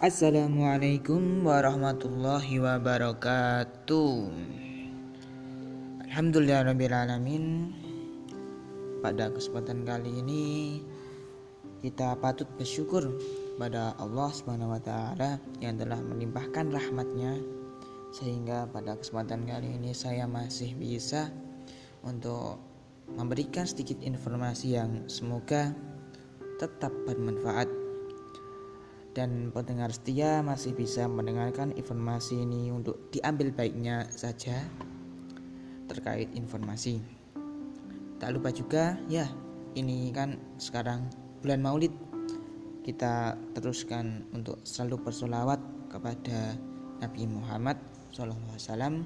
Assalamualaikum warahmatullahi wabarakatuh. Alhamdulillahirrahmanirrahim Pada kesempatan kali ini Kita patut bersyukur pada Allah Subhanahu wa taala yang telah melimpahkan rahmatnya. Sehingga pada kesempatan kali ini saya masih bisa untuk memberikan sedikit informasi yang semoga tetap bermanfaat dan pendengar setia masih bisa mendengarkan informasi ini untuk diambil baiknya saja terkait informasi. Tak lupa juga ya, ini kan sekarang bulan Maulid. Kita teruskan untuk selalu bersolawat kepada Nabi Muhammad SAW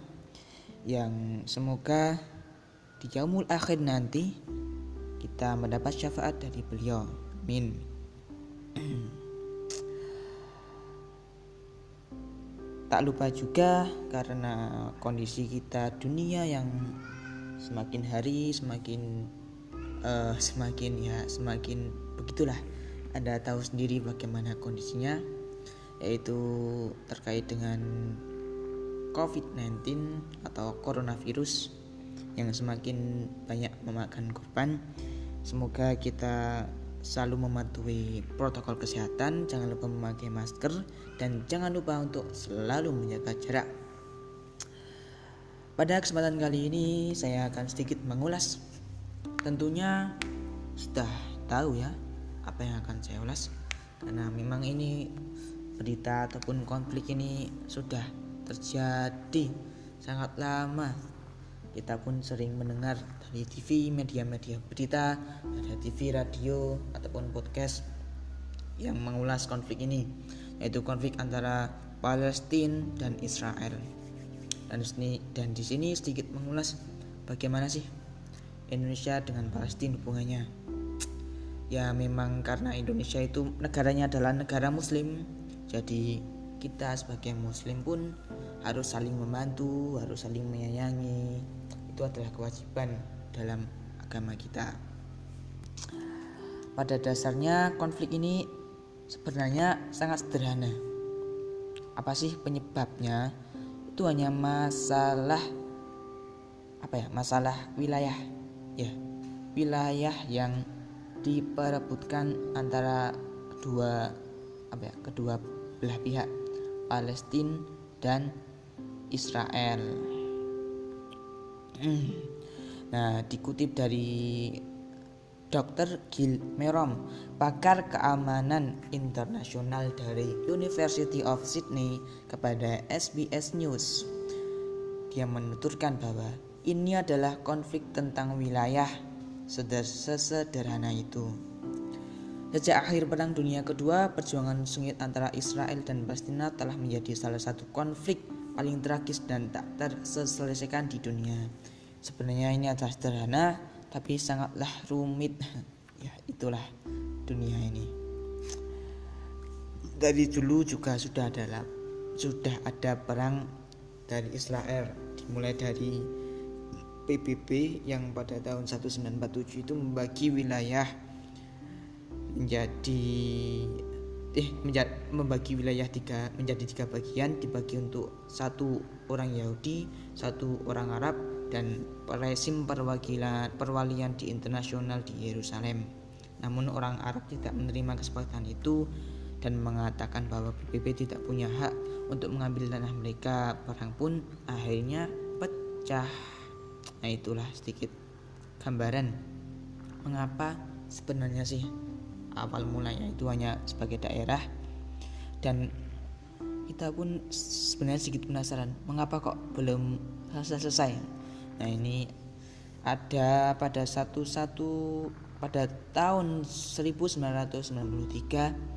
yang semoga di yaumul akhir nanti kita mendapat syafaat dari beliau. Amin. tak lupa juga karena kondisi kita dunia yang semakin hari semakin uh, semakin ya semakin begitulah anda tahu sendiri bagaimana kondisinya yaitu terkait dengan COVID-19 atau coronavirus yang semakin banyak memakan korban. Semoga kita selalu mematuhi protokol kesehatan, jangan lupa memakai masker dan jangan lupa untuk selalu menjaga jarak. Pada kesempatan kali ini saya akan sedikit mengulas. Tentunya sudah tahu ya apa yang akan saya ulas karena memang ini berita ataupun konflik ini sudah terjadi sangat lama kita pun sering mendengar dari TV, media-media berita, ada TV, radio, ataupun podcast yang mengulas konflik ini, yaitu konflik antara Palestina dan Israel. Dan di dan di sini sedikit mengulas bagaimana sih Indonesia dengan Palestina hubungannya. Ya memang karena Indonesia itu negaranya adalah negara muslim, jadi kita sebagai muslim pun harus saling membantu, harus saling menyayangi. Itu adalah kewajiban dalam agama kita. Pada dasarnya konflik ini sebenarnya sangat sederhana. Apa sih penyebabnya? Itu hanya masalah apa ya? Masalah wilayah. Ya. Wilayah yang diperebutkan antara kedua apa ya? Kedua belah pihak Palestina dan Israel. Hmm. Nah, dikutip dari Dr. Gil Merom, pakar keamanan internasional dari University of Sydney kepada SBS News. Dia menuturkan bahwa ini adalah konflik tentang wilayah sesederhana itu. Sejak akhir Perang Dunia Kedua, perjuangan sengit antara Israel dan Palestina telah menjadi salah satu konflik paling tragis dan tak terselesaikan di dunia. Sebenarnya ini adalah sederhana, tapi sangatlah rumit. ya, itulah dunia ini. Dari dulu juga sudah ada sudah ada perang dari Israel dimulai dari PBB yang pada tahun 1947 itu membagi wilayah menjadi eh menjadi, membagi wilayah tiga menjadi tiga bagian dibagi untuk satu orang Yahudi, satu orang Arab dan rezim perwakilan perwalian di internasional di Yerusalem. Namun orang Arab tidak menerima kesepakatan itu dan mengatakan bahwa PBB tidak punya hak untuk mengambil tanah mereka. Perang pun akhirnya pecah. Nah itulah sedikit gambaran mengapa sebenarnya sih awal mulanya itu hanya sebagai daerah. Dan kita pun sebenarnya sedikit penasaran mengapa kok belum selesai-selesai nah ini ada pada satu satu pada tahun 1993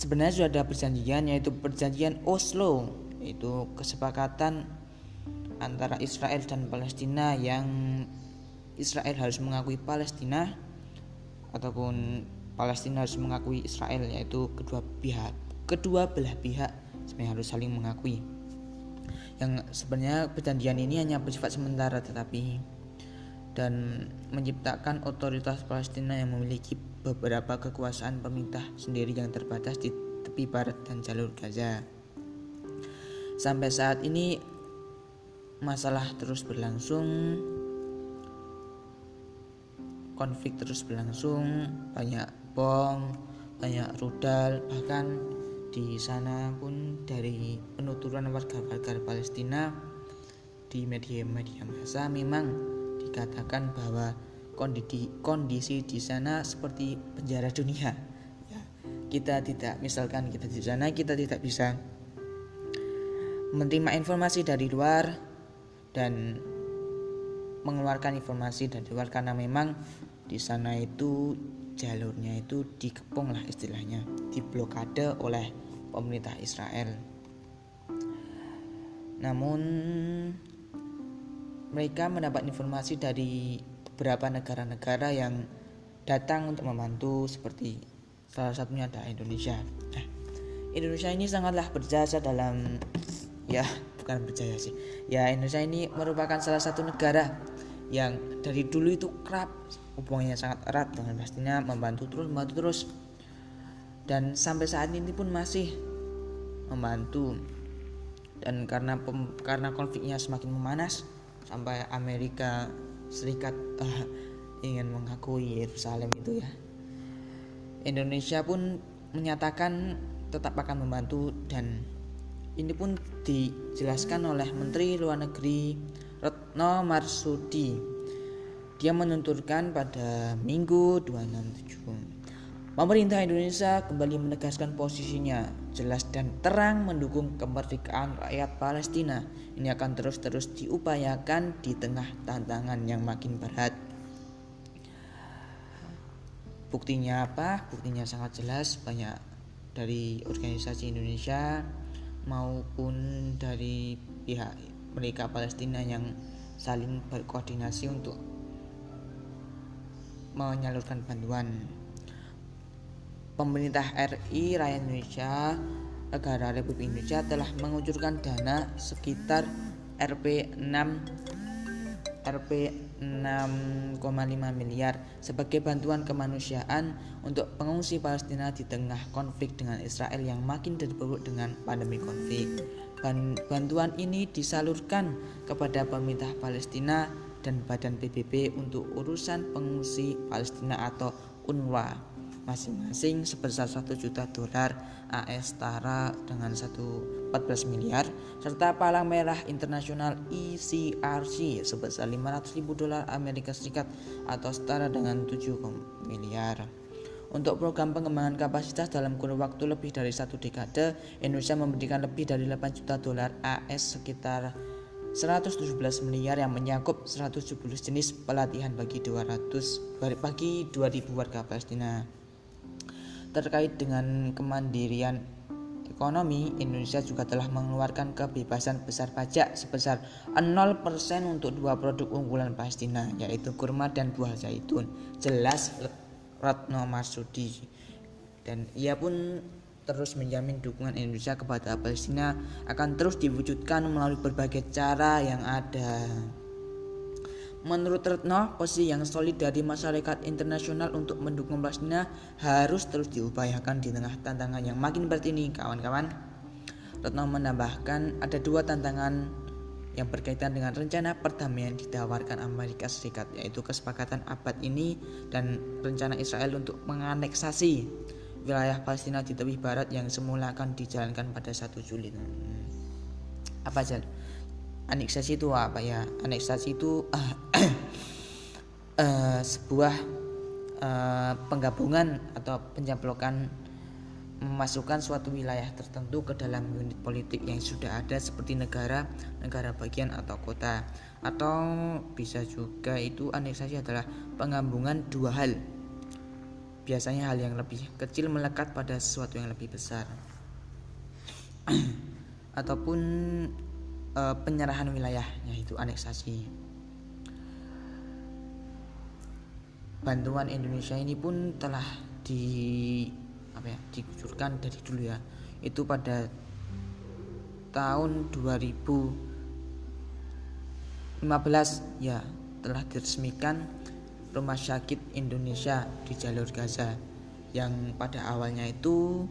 sebenarnya sudah ada perjanjian yaitu perjanjian Oslo. Itu kesepakatan antara Israel dan Palestina yang Israel harus mengakui Palestina ataupun Palestina harus mengakui Israel yaitu kedua pihak kedua belah pihak sebenarnya harus saling mengakui yang sebenarnya perjanjian ini hanya bersifat sementara tetapi dan menciptakan otoritas Palestina yang memiliki beberapa kekuasaan pemerintah sendiri yang terbatas di tepi barat dan jalur Gaza. Sampai saat ini masalah terus berlangsung, konflik terus berlangsung, banyak bom, banyak rudal, bahkan di sana pun dari penuturan warga-warga Palestina di media-media massa memang dikatakan bahwa kondisi kondisi di sana seperti penjara dunia. Ya, kita tidak misalkan kita di sana kita tidak bisa menerima informasi dari luar dan mengeluarkan informasi dari luar karena memang di sana itu jalurnya itu dikepung lah istilahnya diblokade oleh pemerintah Israel. Namun mereka mendapat informasi dari beberapa negara-negara yang datang untuk membantu seperti salah satunya ada Indonesia. Nah, Indonesia ini sangatlah berjasa dalam ya bukan berjaya sih. Ya Indonesia ini merupakan salah satu negara yang dari dulu itu kerap hubungannya sangat erat dengan Palestina membantu terus membantu terus. Dan sampai saat ini pun masih membantu. Dan karena karena konfliknya semakin memanas sampai Amerika Serikat uh, ingin mengakui Yerusalem itu ya. Indonesia pun menyatakan tetap akan membantu dan ini pun dijelaskan oleh Menteri Luar Negeri Retno Marsudi. Dia menunturkan pada Minggu 267. Pemerintah Indonesia kembali menegaskan posisinya jelas dan terang mendukung kemerdekaan rakyat Palestina. Ini akan terus-terus diupayakan di tengah tantangan yang makin berat. Buktinya apa? Buktinya sangat jelas banyak dari organisasi Indonesia maupun dari pihak mereka Palestina yang saling berkoordinasi untuk menyalurkan bantuan. Pemerintah RI Rakyat Indonesia Negara Republik Indonesia telah mengucurkan dana sekitar Rp 6 Rp 6,5 miliar sebagai bantuan kemanusiaan untuk pengungsi Palestina di tengah konflik dengan Israel yang makin terpuruk dengan pandemi konflik. Bantuan ini disalurkan kepada pemerintah Palestina dan Badan PBB untuk urusan pengungsi Palestina atau UNRWA masing-masing sebesar 1 juta dolar AS setara dengan 114 miliar serta Palang Merah Internasional ECRC sebesar 500 ribu dolar Amerika Serikat atau setara dengan 7 miliar. Untuk program pengembangan kapasitas dalam kurun waktu lebih dari satu dekade, Indonesia memberikan lebih dari 8 juta dolar AS sekitar 117 miliar yang menyangkut 170 jenis pelatihan bagi 200 bagi 2000 warga Palestina. Terkait dengan kemandirian ekonomi, Indonesia juga telah mengeluarkan kebebasan besar pajak sebesar 0% untuk dua produk unggulan Palestina, yaitu kurma dan buah zaitun. Jelas Ratno Marsudi. Dan ia pun terus menjamin dukungan Indonesia kepada Palestina akan terus diwujudkan melalui berbagai cara yang ada. Menurut Retno, posisi yang solid dari masyarakat internasional untuk mendukung Palestina harus terus diupayakan di tengah tantangan yang makin berat ini, kawan-kawan. Retno menambahkan ada dua tantangan yang berkaitan dengan rencana perdamaian ditawarkan Amerika Serikat yaitu kesepakatan abad ini dan rencana Israel untuk menganeksasi wilayah Palestina di tepi barat yang semula akan dijalankan pada 1 Juli. Hmm. Apa aja? aneksasi itu apa ya aneksasi itu uh, uh, sebuah uh, penggabungan atau penjablokan memasukkan suatu wilayah tertentu ke dalam unit politik yang sudah ada seperti negara, negara bagian atau kota. Atau bisa juga itu aneksasi adalah penggabungan dua hal. Biasanya hal yang lebih kecil melekat pada sesuatu yang lebih besar. Ataupun uh, penyerahan wilayah yaitu aneksasi. Bantuan Indonesia ini pun telah di apa ya dikucurkan dari dulu ya itu pada tahun 2015 ya telah diresmikan Rumah Sakit Indonesia di jalur Gaza yang pada awalnya itu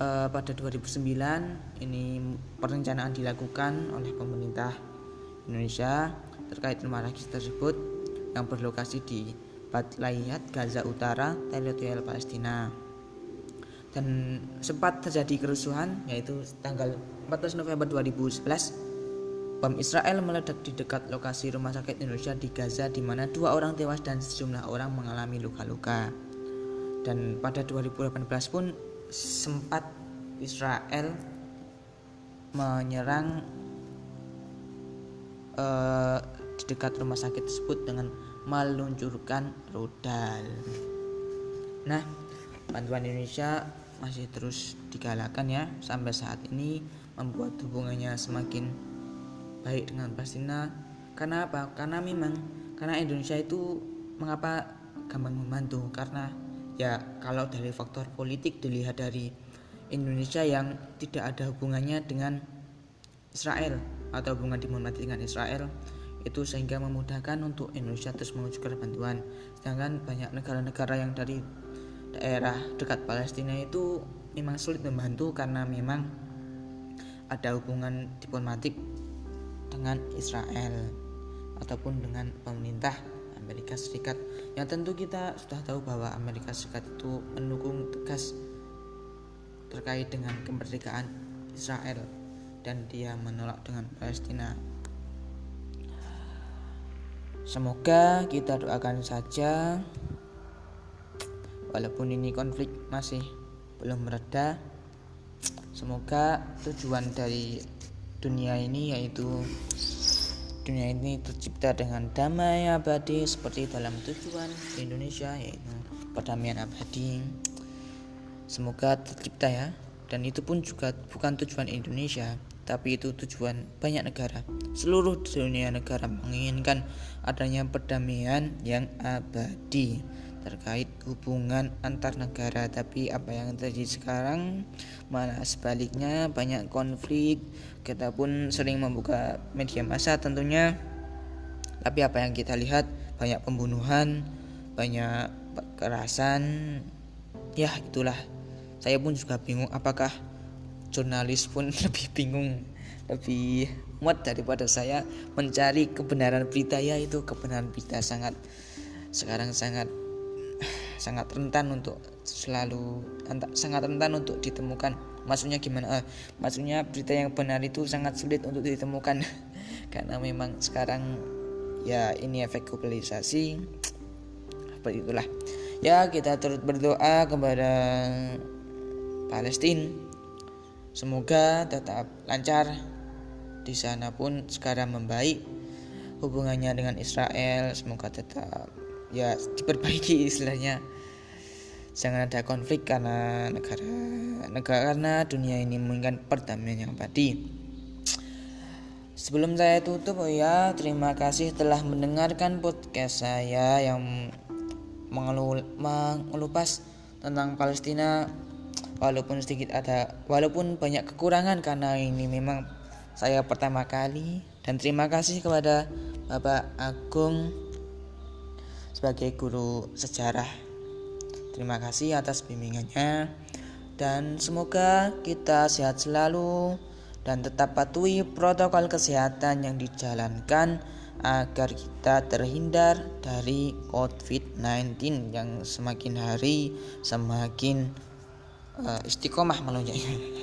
uh, pada 2009 ini perencanaan dilakukan oleh pemerintah Indonesia terkait rumah rakit tersebut yang berlokasi di Batlayat, Gaza Utara, teritorial Palestina. Dan sempat terjadi kerusuhan yaitu tanggal 14 November 2011 bom Israel meledak di dekat lokasi rumah sakit Indonesia di Gaza di mana dua orang tewas dan sejumlah orang mengalami luka-luka. Dan pada 2018 pun sempat Israel menyerang uh, di dekat rumah sakit tersebut dengan meluncurkan rudal. Nah, bantuan Indonesia masih terus digalakan ya sampai saat ini membuat hubungannya semakin baik dengan Palestina. Karena apa? Karena memang karena Indonesia itu mengapa gampang membantu karena ya kalau dari faktor politik dilihat dari Indonesia yang tidak ada hubungannya dengan Israel atau hubungan diplomatik dengan Israel itu sehingga memudahkan untuk Indonesia terus mengajukan bantuan sedangkan banyak negara-negara yang dari daerah dekat Palestina itu memang sulit membantu karena memang ada hubungan diplomatik dengan Israel ataupun dengan pemerintah Amerika Serikat yang tentu kita sudah tahu bahwa Amerika Serikat itu mendukung tegas terkait dengan kemerdekaan Israel dan dia menolak dengan Palestina. Semoga kita doakan saja walaupun ini konflik masih belum mereda semoga tujuan dari dunia ini yaitu dunia ini tercipta dengan damai abadi seperti dalam tujuan Indonesia yaitu perdamaian abadi. Semoga tercipta ya. Dan itu pun juga bukan tujuan Indonesia tapi itu tujuan banyak negara. Seluruh dunia negara menginginkan adanya perdamaian yang abadi terkait hubungan antar negara. Tapi apa yang terjadi sekarang malah sebaliknya banyak konflik. Kita pun sering membuka media massa tentunya. Tapi apa yang kita lihat banyak pembunuhan, banyak kekerasan. Ya, itulah. Saya pun juga bingung apakah jurnalis pun lebih bingung lebih muat daripada saya mencari kebenaran berita ya itu kebenaran berita sangat sekarang sangat sangat rentan untuk selalu sangat rentan untuk ditemukan. Maksudnya gimana? Uh, maksudnya berita yang benar itu sangat sulit untuk ditemukan. Karena memang sekarang ya ini efek globalisasi. Seperti itulah. Ya kita terus berdoa kepada Palestina Semoga tetap lancar. Di sana pun sekarang membaik. Hubungannya dengan Israel. Semoga tetap ya diperbaiki istilahnya. Jangan ada konflik karena negara negara karena dunia ini menginginkan perdamaian yang abadi. Sebelum saya tutup oh ya, terima kasih telah mendengarkan podcast saya yang mengelupas tentang Palestina walaupun sedikit ada walaupun banyak kekurangan karena ini memang saya pertama kali dan terima kasih kepada Bapak Agung sebagai guru sejarah. Terima kasih atas bimbingannya dan semoga kita sehat selalu dan tetap patuhi protokol kesehatan yang dijalankan agar kita terhindar dari COVID-19 yang semakin hari semakin uh, istiqomah malunya.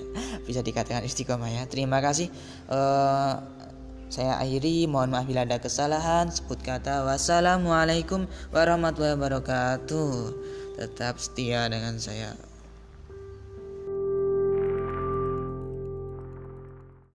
Bisa dikatakan istiqomah ya. Terima kasih. Uh, saya akhiri mohon maaf bila ada kesalahan. Sebut kata wassalamualaikum warahmatullahi wabarakatuh. Tetap setia dengan saya